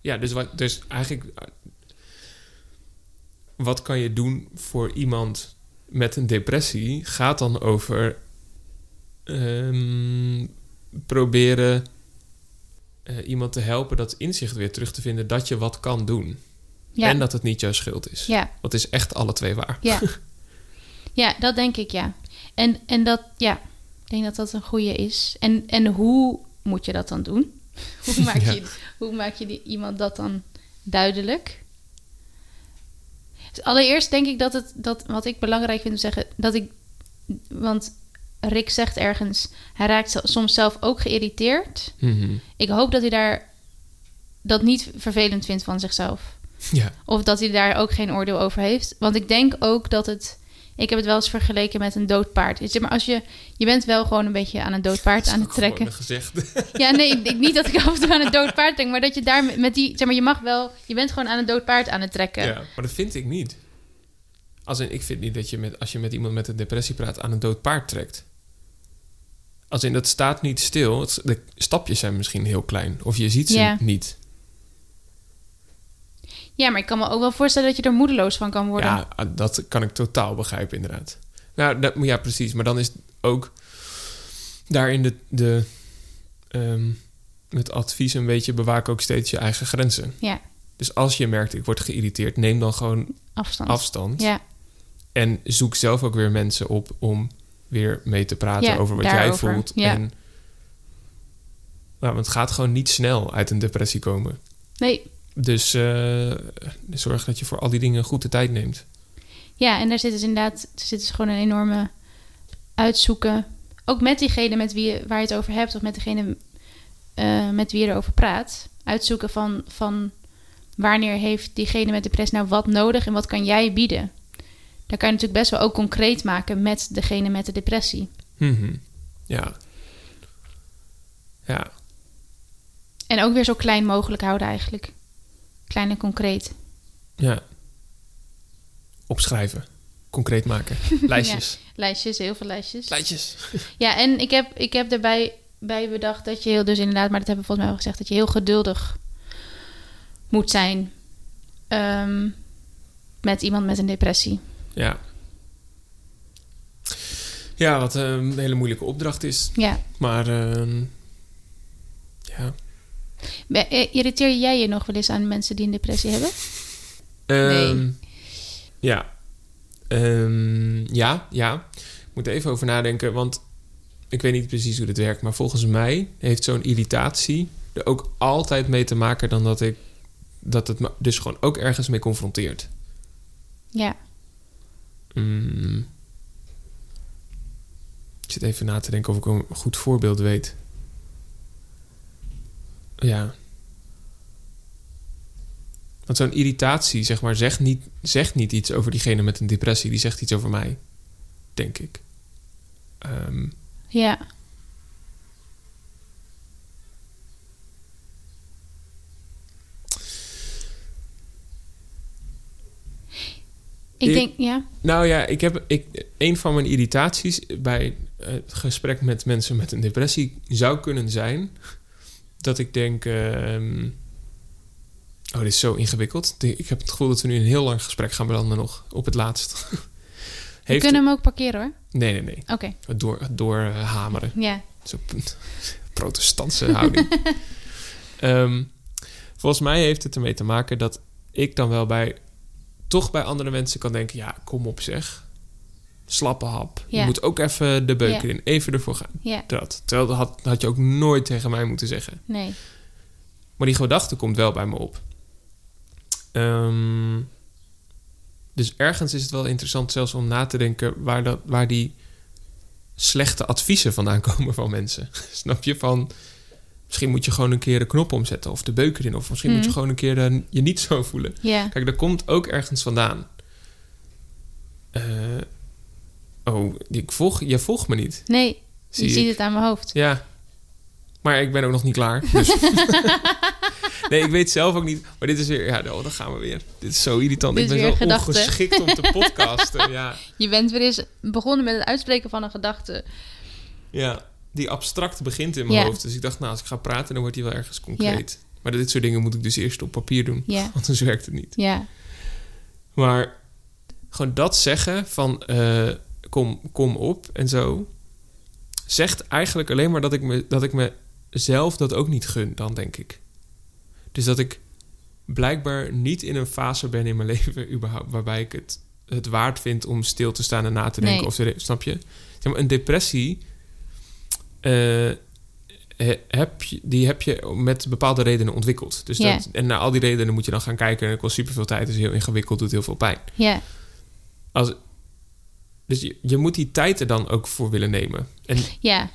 Ja, dus, wat, dus eigenlijk... Wat kan je doen voor iemand met een depressie... gaat dan over... ehm, proberen eh, iemand te helpen dat inzicht weer terug te vinden... dat je wat kan doen. Ja, En dat het niet jouw schuld is. ja, Dat is echt alle twee waar. ja. ja, dat denk ik, ja. En, en dat, ja, ik denk dat dat een goede is. En, en hoe moet je dat dan doen? hoe maak Ja. je, hoe maak je die, iemand dat dan duidelijk? Dus allereerst denk ik dat het, dat, wat ik belangrijk vind om te zeggen, dat ik, want Rick zegt ergens, hij raakt soms zelf ook geïrriteerd. Mhm. Ik hoop dat hij daar dat niet vervelend vindt van zichzelf. Ja, Of dat hij daar ook geen oordeel over heeft. Want ik denk ook dat het. Ik heb het wel eens vergeleken met een dood paard. Zeg maar, als je, je bent wel gewoon een beetje aan een dood paard aan het trekken. Gezegd. Ja, nee, ik, niet dat ik af en toe aan een dood paard denk, maar dat je daar met- met die, zeg maar, je mag wel, je bent gewoon aan een dood paard aan het trekken. Ja, maar dat vind ik niet. Als in, ik vind niet dat je met, als je met iemand met een depressie praat aan een dood paard trekt. Als in, dat staat niet stil. Het- de stapjes zijn misschien heel klein. Of je ziet ze Ja. niet. Ja, maar ik kan me ook wel voorstellen dat je er moedeloos van kan worden. Ja, dat kan ik totaal begrijpen, inderdaad. Nou, dat, ja, precies. Maar dan is ook daarin de, de, ehm, het advies een beetje bewaak ook steeds je eigen grenzen. Ja, Dus als je merkt, ik word geïrriteerd, neem dan gewoon afstand. afstand. Ja, En zoek zelf ook weer mensen op om weer mee te praten Ja, over wat daarover. jij voelt. Ja. En, nou, want het gaat gewoon niet snel uit een depressie komen. nee. Dus eh, zorg dat je voor al die dingen goed de tijd neemt. Ja, en daar zit dus inderdaad er zit dus gewoon een enorme uitzoeken. Ook met diegene met wie je, waar je het over hebt, of met degene eh, met wie je erover praat. Uitzoeken van, van wanneer heeft diegene met depressie nou wat nodig en wat kan jij bieden. Daar kan je natuurlijk best wel ook concreet maken met degene met de depressie. Mhm. Ja. Ja. En ook weer zo klein mogelijk houden eigenlijk. Klein en concreet. Ja. Opschrijven. Concreet maken. Lijstjes. Lijstjes, heel veel lijstjes. Lijstjes. Ja, en ik heb, ik heb daarbij bij bedacht dat je heel, dus inderdaad, maar dat hebben we volgens mij al gezegd, dat je heel geduldig moet zijn ehm, met iemand met een depressie. Ja. Ja, wat een hele moeilijke opdracht is. Ja. Maar ehm, ja. Eh, Irriteer jij je nog wel eens aan mensen die een depressie hebben? Ehm, Nee. Ja. Ehm, ja, ja. Ik moet even over nadenken, want ik weet niet precies hoe dit werkt, maar volgens mij heeft zo'n irritatie er ook altijd mee te maken dan dat ik dat het me dus gewoon ook ergens mee confronteert. Ja. Mm. Ik zit even na te denken of ik een goed voorbeeld weet. Ja. Want zo'n irritatie, zeg maar, zegt niet, zegt niet iets over diegene met een depressie. Die zegt iets over mij, denk ik. Ehm, Ja. Ik Ik- denk, ja. nou ja, ik heb ik, een van mijn irritaties bij het gesprek met mensen met een depressie zou kunnen zijn dat ik denk: ehm, Oh, dit is zo ingewikkeld. Ik heb het gevoel dat we nu een heel lang gesprek gaan belanden nog op het laatst. We Heeft kunnen hem ook parkeren hoor. Nee, nee, nee. Oké, door, het doorhameren. ja. Zo protestantse houding. Ehm, volgens mij heeft het ermee te maken dat ik dan wel bij... toch bij andere mensen kan denken... ja, kom op zeg. Slappe hap. Je moet ook even de beuken in. Even ervoor gaan. Ja, Dat. Terwijl dat had, had je ook nooit tegen mij moeten zeggen. nee. Maar die gedachte komt wel bij me op. Ehm, dus ergens is het wel interessant zelfs om na te denken... waar, dat, waar die slechte adviezen vandaan komen van mensen. Snap je? Van, misschien moet je gewoon een keer de knop omzetten... of de beuk erin. Of misschien moet je Mhm. gewoon een keer eh, je niet zo voelen. Kijk, dat komt ook ergens vandaan. Eh, oh, ik volg, je volgt me niet. nee. Zie je ziet het aan mijn hoofd. Ja. Maar ik ben ook nog niet klaar. Dus. nee, ik weet zelf ook niet. Maar dit is weer... Ja, oh, dan gaan we weer. Dit is zo irritant. Dit ik is ben weer zo gedachte. ongeschikt om te podcasten. ja. Je bent weer eens begonnen met het uitspreken van een gedachte. ja, die abstract begint in mijn Ja. hoofd. Dus ik dacht, nou, als ik ga praten, dan wordt die wel ergens concreet. Maar dit soort dingen moet ik dus eerst op papier doen. Ja, Want anders werkt het niet. ja, Maar gewoon dat zeggen van eh, kom, kom op en zo... zegt eigenlijk alleen maar dat ik, me, dat ik mezelf dat ook niet gun dan, denk ik. Dus dat ik blijkbaar niet in een fase ben in mijn leven überhaupt... waarbij ik het, het waard vind om stil te staan en na te denken. Nee. Of te, snap je? Zeg maar, een depressie eh, he- heb je, die heb je met bepaalde redenen ontwikkeld. Dus dat, en naar al die redenen moet je dan gaan kijken. En het kost superveel tijd, is heel ingewikkeld, doet heel veel pijn. Ja, Als, dus je, je moet die tijd er dan ook voor willen nemen. En ja.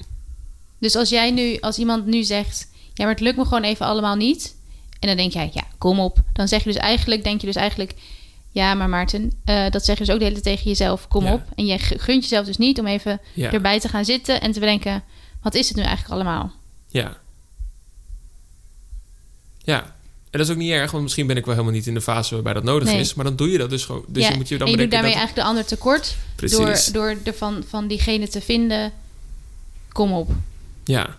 Dus als jij nu, als iemand nu zegt, ja, maar het lukt me gewoon even allemaal niet. En dan denk jij, ja, kom op. Dan zeg je dus eigenlijk, denk je dus eigenlijk, ja, maar Maarten, eh, dat zeg je dus ook de hele tijd tegen jezelf, kom Ja. op. En je gu- gunt jezelf dus niet om even ja, erbij te gaan zitten en te bedenken, wat is het nu eigenlijk allemaal? ja. Ja. En dat is ook niet erg, want misschien ben ik wel helemaal niet in de fase waarbij dat nodig Nee. is. Maar dan doe je dat dus gewoon. Dus ja. je moet je dan en je doet daarmee dat... eigenlijk de ander tekort Precies. door, door er van, van diegene te vinden, kom op. Ja.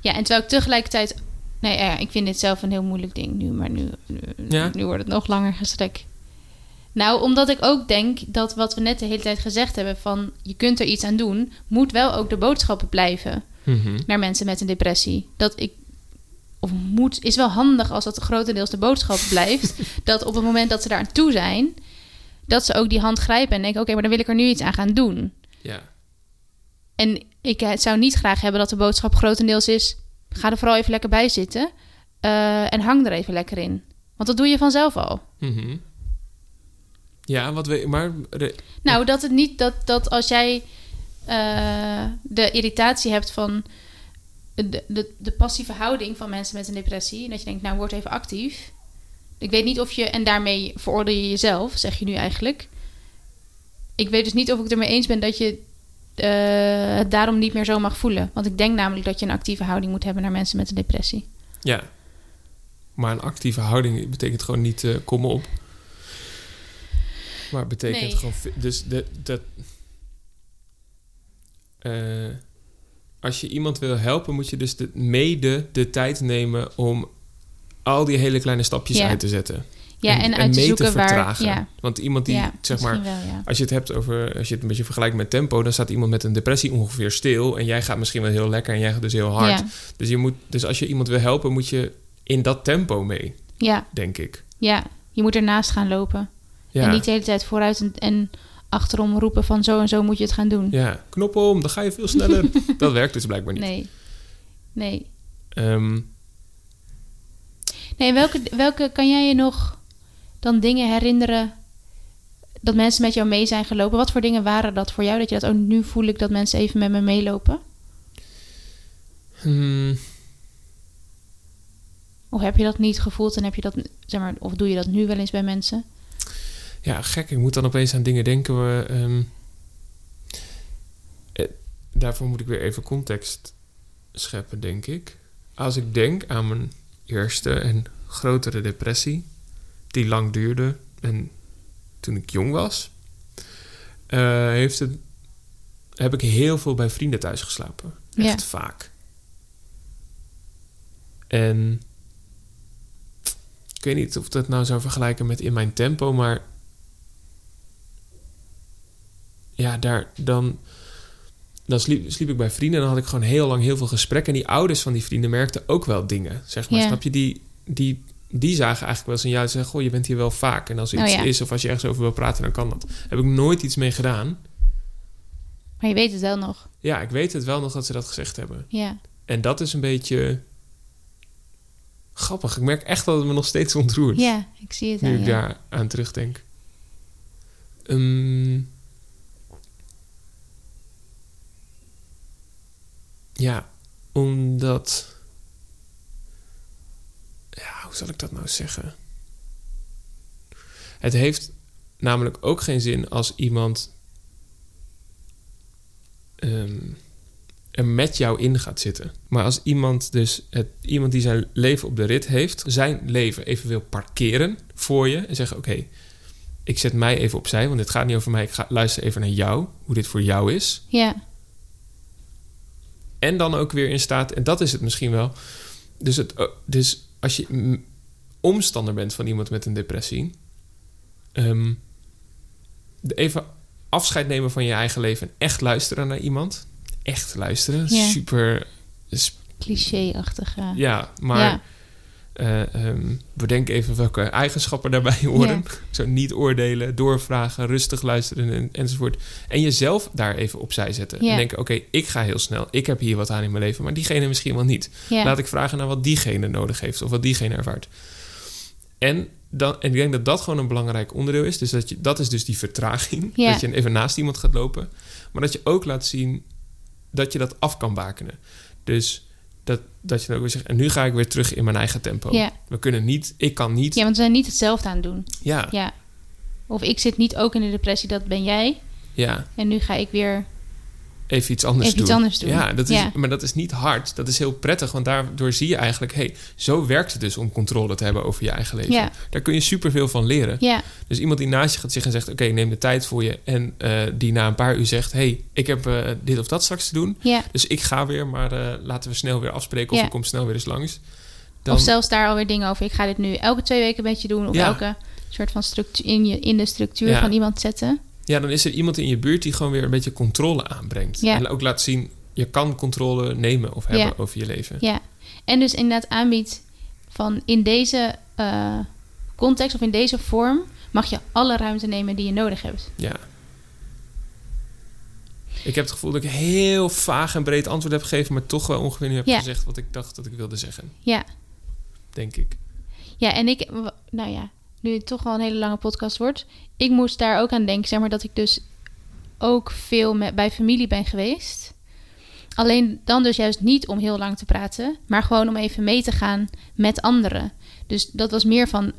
Ja, en terwijl ik tegelijkertijd... Nee, ja, ik vind dit zelf een heel moeilijk ding nu, maar nu, nu, Ja? nu wordt het nog langer gesprek. Nou, omdat ik ook denk dat wat we net de hele tijd gezegd hebben... van je kunt er iets aan doen... moet wel ook de boodschappen blijven Mhm. naar mensen met een depressie. Dat ik... Of moet, is wel handig als dat grotendeels de boodschap blijft. dat op het moment dat ze daar aan toe zijn... dat ze ook die hand grijpen en denken... oké, maar dan wil ik er nu iets aan gaan doen. Ja. En ik eh, zou niet graag hebben dat de boodschap grotendeels is: ga er vooral even lekker bij zitten eh, en hang er even lekker in. Want dat doe je vanzelf al. Mhm. Ja, wat we... Maar... Nou, dat het niet dat, dat als jij eh, de irritatie hebt van de, de, de passieve houding van mensen met een depressie, en dat je denkt, nou, word even actief. Ik weet niet of je, en daarmee veroordeel je jezelf, zeg je nu eigenlijk. Ik weet dus niet of ik het ermee eens ben dat je eh, het daarom niet meer zo mag voelen. Want ik denk namelijk dat je een actieve houding moet hebben naar mensen met een depressie. Ja. Maar een actieve houding betekent gewoon niet eh kom op. Maar betekent Nee. gewoon... Dus de, dat... eh, als je iemand wil helpen, moet je dus de, mede de tijd nemen om al die hele kleine stapjes Ja. uit te zetten. Ja, en, uit te mee te waar. vertragen. Ja, Want iemand die, ja zeg maar, wel, als je het hebt over, als je het een beetje vergelijkt met tempo, dan staat iemand met een depressie ongeveer stil. En jij gaat misschien wel heel lekker en jij gaat dus heel hard. Dus, je moet, dus als je iemand wil helpen, moet je in dat tempo mee, ja, denk ik. ja, je moet ernaast gaan lopen. En niet de hele tijd vooruit en, en achterom roepen van zo en zo moet je het gaan doen. ja. knop om, dan ga je veel sneller. dat werkt dus blijkbaar niet. Nee. Nee. Ehm, Nee, welke, welke kan jij je nog dan dingen herinneren dat mensen met jou mee zijn gelopen? Wat voor dingen waren dat voor jou? Dat je dat ook nu voel ik dat mensen even met me meelopen? hmm, Of heb je dat niet gevoeld en heb je dat, zeg maar, of doe je dat nu wel eens bij mensen? Ja, gek. Ik moet dan opeens aan dingen denken. We, ehm, eh, daarvoor moet ik weer even context scheppen, denk ik. Als ik denk aan mijn eerste en grotere depressie, die lang duurde en toen ik jong was, eh, heeft het, heb ik heel veel bij vrienden thuis geslapen. Echt Ja. vaak. En ik weet niet of dat nou zou vergelijken met in mijn tempo, maar ja, daar dan. Dan sliep, sliep ik bij vrienden en dan had ik gewoon heel lang heel veel gesprekken. En die ouders van die vrienden merkten ook wel dingen. Zeg maar, Ja. snap je? Die, die, die zagen eigenlijk wel eens een ja, zeggen: Goh, je bent hier wel vaak. En als er Oh, iets ja. is of als je ergens over wil praten, dan kan dat. Heb ik nooit iets mee gedaan. Maar je weet het wel nog. Ja, ik weet het wel nog dat ze dat gezegd hebben. Ja. En dat is een beetje grappig. Ik merk echt dat het me nog steeds ontroert. Ja, ik zie het nu aan ik je. daar aan terugdenk. Ehm, ja, omdat. Ja, hoe zal ik dat nou zeggen? Het heeft namelijk ook geen zin als iemand ehm, er met jou in gaat zitten. Maar als iemand dus het, iemand die zijn leven op de rit heeft, zijn leven even wil parkeren voor je en zeggen: Oké, ik zet mij even opzij, want dit gaat niet over mij. Ik ga luisteren even naar jou, hoe dit voor jou is. Ja, En dan ook weer in staat, en dat is het misschien wel. Dus, het, eh, dus als je omstander bent van iemand met een depressie, ehm, even afscheid nemen van je eigen leven en echt luisteren naar iemand. Echt luisteren. Ja. Super. is- cliché-achtig. Ja. Ja, maar Ja. Eh, ehm, bedenk even welke eigenschappen daarbij horen. Zo niet oordelen, doorvragen, rustig luisteren en, enzovoort. En jezelf daar even opzij zetten. En denken, oké, ik ga heel snel. Ik heb hier wat aan in mijn leven, maar diegene misschien wel niet. Laat ik vragen naar wat diegene nodig heeft of wat diegene ervaart. En, dan, en ik denk dat dat gewoon een belangrijk onderdeel is. Dus dat, je, dat is dus die vertraging. Dat je even naast iemand gaat lopen. Maar dat je ook laat zien dat je dat af kan bakenen. Dus dat, dat je dan ook weer zegt... en nu ga ik weer terug in mijn eigen tempo. Ja. We kunnen niet... Ik kan niet... ja, want we zijn niet hetzelfde aan het doen. Ja, ja. Ja. Of ik zit niet ook in de depressie, dat ben jij. En nu ga ik weer... even iets anders Even doen. iets anders doen. Ja, dat is, Ja. maar dat is niet hard. Dat is heel prettig, want daardoor zie je eigenlijk... hey, zo werkt het dus om controle te hebben over je eigen leven. Ja. Daar kun je superveel van leren. Ja, Dus iemand die naast je gaat zitten en zegt... oké, neem de tijd voor je. En eh, die na een paar uur zegt... hey, ik heb eh, dit of dat straks te doen. ja. Dus ik ga weer, maar eh, laten we snel weer afspreken... of ik kom snel weer eens langs. Dan, Of zelfs daar alweer dingen over. Ik ga dit nu elke twee weken met je doen. Of elke soort van structuur in, je, in de structuur van iemand zetten. Ja, dan is er iemand in je buurt... die gewoon weer een beetje controle aanbrengt. Ja. En ook laat zien... je kan controle nemen of hebben Ja. over je leven. Ja. En dus inderdaad aanbiedt van in deze eh, context of in deze vorm mag je alle ruimte nemen die je nodig hebt. Ja. Ik heb het gevoel dat ik heel vaag en breed antwoord heb gegeven... maar toch wel ongeveer nu heb Ja. gezegd wat ik dacht dat ik wilde zeggen. Ja. Denk ik. Ja, en ik, nou ja, nu het toch wel een hele lange podcast wordt, ik moest daar ook aan denken, zeg maar, dat ik dus ook veel met, bij familie ben geweest. Alleen dan dus juist niet om heel lang te praten, maar gewoon om even mee te gaan met anderen. Dus dat was meer van,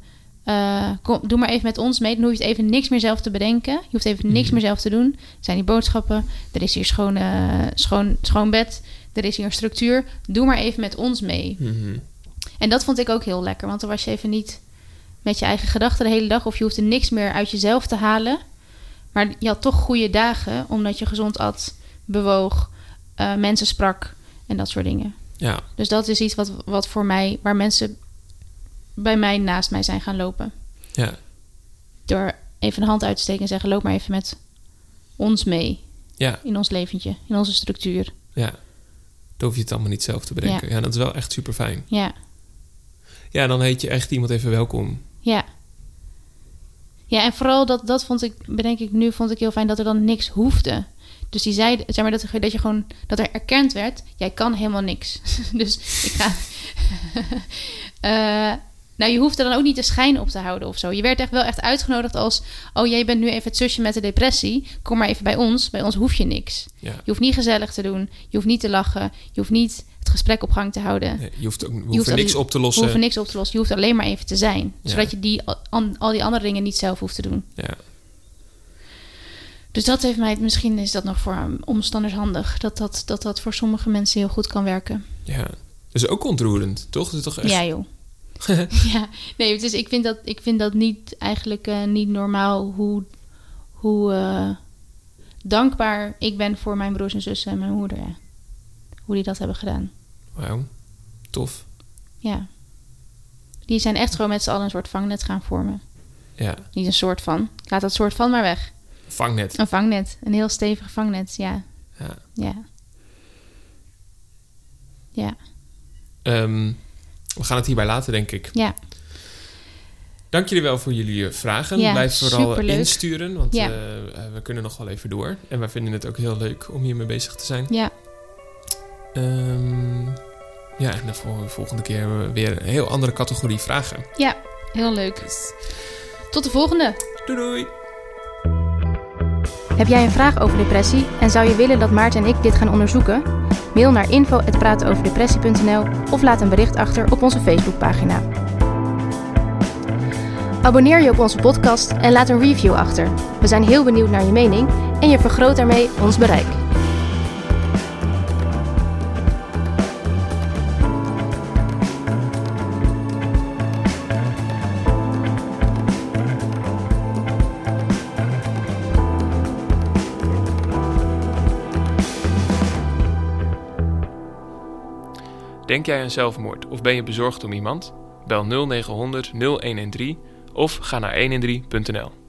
eh, kom, doe maar even met ons mee. Dan hoef je het even niks meer zelf te bedenken. Je hoeft even niks Mhm. meer zelf te doen. Er zijn die boodschappen, er is hier schoon, eh, schoon, schoon bed, er is hier een structuur. Doe maar even met ons mee. Mhm. En dat vond ik ook heel lekker, want dan was je even niet met je eigen gedachten de hele dag of je hoefde niks meer uit jezelf te halen. Maar je had toch goede dagen, omdat je gezond at, bewoog, eh, mensen sprak en dat soort dingen. Ja, Dus dat is iets wat, wat voor mij, waar mensen bij mij naast mij zijn gaan lopen. ja, Door even een hand uit te steken en zeggen: loop maar even met ons mee ja, in ons leventje, in onze structuur. ja. Dan hoef je het allemaal niet zelf te bedenken. Ja, dat is wel echt super fijn. Ja, Ja, dan heet je echt iemand even welkom. Ja. Ja, en vooral dat, dat vond ik, bedenk ik nu, vond ik heel fijn dat er dan niks hoefde. Dus die zei, zeg maar, dat, dat je gewoon, dat er erkend werd, jij kan helemaal niks. dus ik ga. Eh, nou, je hoeft er dan ook niet de schijn op te houden of zo. Je werd echt wel echt uitgenodigd als, oh, jij bent nu even het zusje met de depressie. Kom maar even bij ons. Bij ons hoef je niks. Ja. Je hoeft niet gezellig te doen. Je hoeft niet te lachen. Je hoeft niet het gesprek op gang te houden. Nee, je hoeft ook hoeft niks op te lossen. hoeven niks op te lossen. Je hoeft alleen maar even te zijn. Ja. Zodat je die, an- al die andere dingen niet zelf hoeft te doen. Ja. Dus dat heeft mij, misschien is dat nog voor omstanders handig. Dat dat, dat dat voor sommige mensen heel goed kan werken. ja. Dat is ook ontroerend, toch? Dat is toch echt... Ja, joh. ja, nee, dus ik vind dat, ik vind dat niet eigenlijk eh, niet normaal hoe, hoe eh, dankbaar ik ben voor mijn broers en zussen en mijn moeder. Ja. Hoe die dat hebben gedaan. Wauw. Tof. Ja. Die zijn echt gewoon met z'n allen een soort vangnet gaan vormen. Ja. Niet een soort van. Laat dat soort van maar weg. Vangnet. Een vangnet. Een heel stevig vangnet, ja. Ja. Ja. Ja. Ehm, we gaan het hierbij laten, denk ik. Ja. Dank jullie wel voor jullie eh, vragen. Ja, Blijf vooral superleuk. insturen, want Ja. eh, eh, we kunnen nog wel even door. En wij vinden het ook heel leuk om hiermee bezig te zijn. Ja. Ehm, ja, en de vol- volgende keer hebben we weer een heel andere categorie vragen. Ja. Heel leuk. Tot de volgende. Doei doei! Heb jij een vraag over depressie en zou je willen dat Maarten en ik dit gaan onderzoeken? Mail naar info@pratenoverdepressie.nl of laat een bericht achter op onze Facebookpagina. Abonneer je op onze podcast en laat een review achter. We zijn heel benieuwd naar je mening en je vergroot daarmee ons bereik. Denk jij aan zelfmoord of ben je bezorgd om iemand? Bel 0900 0113 of ga naar 113.nl.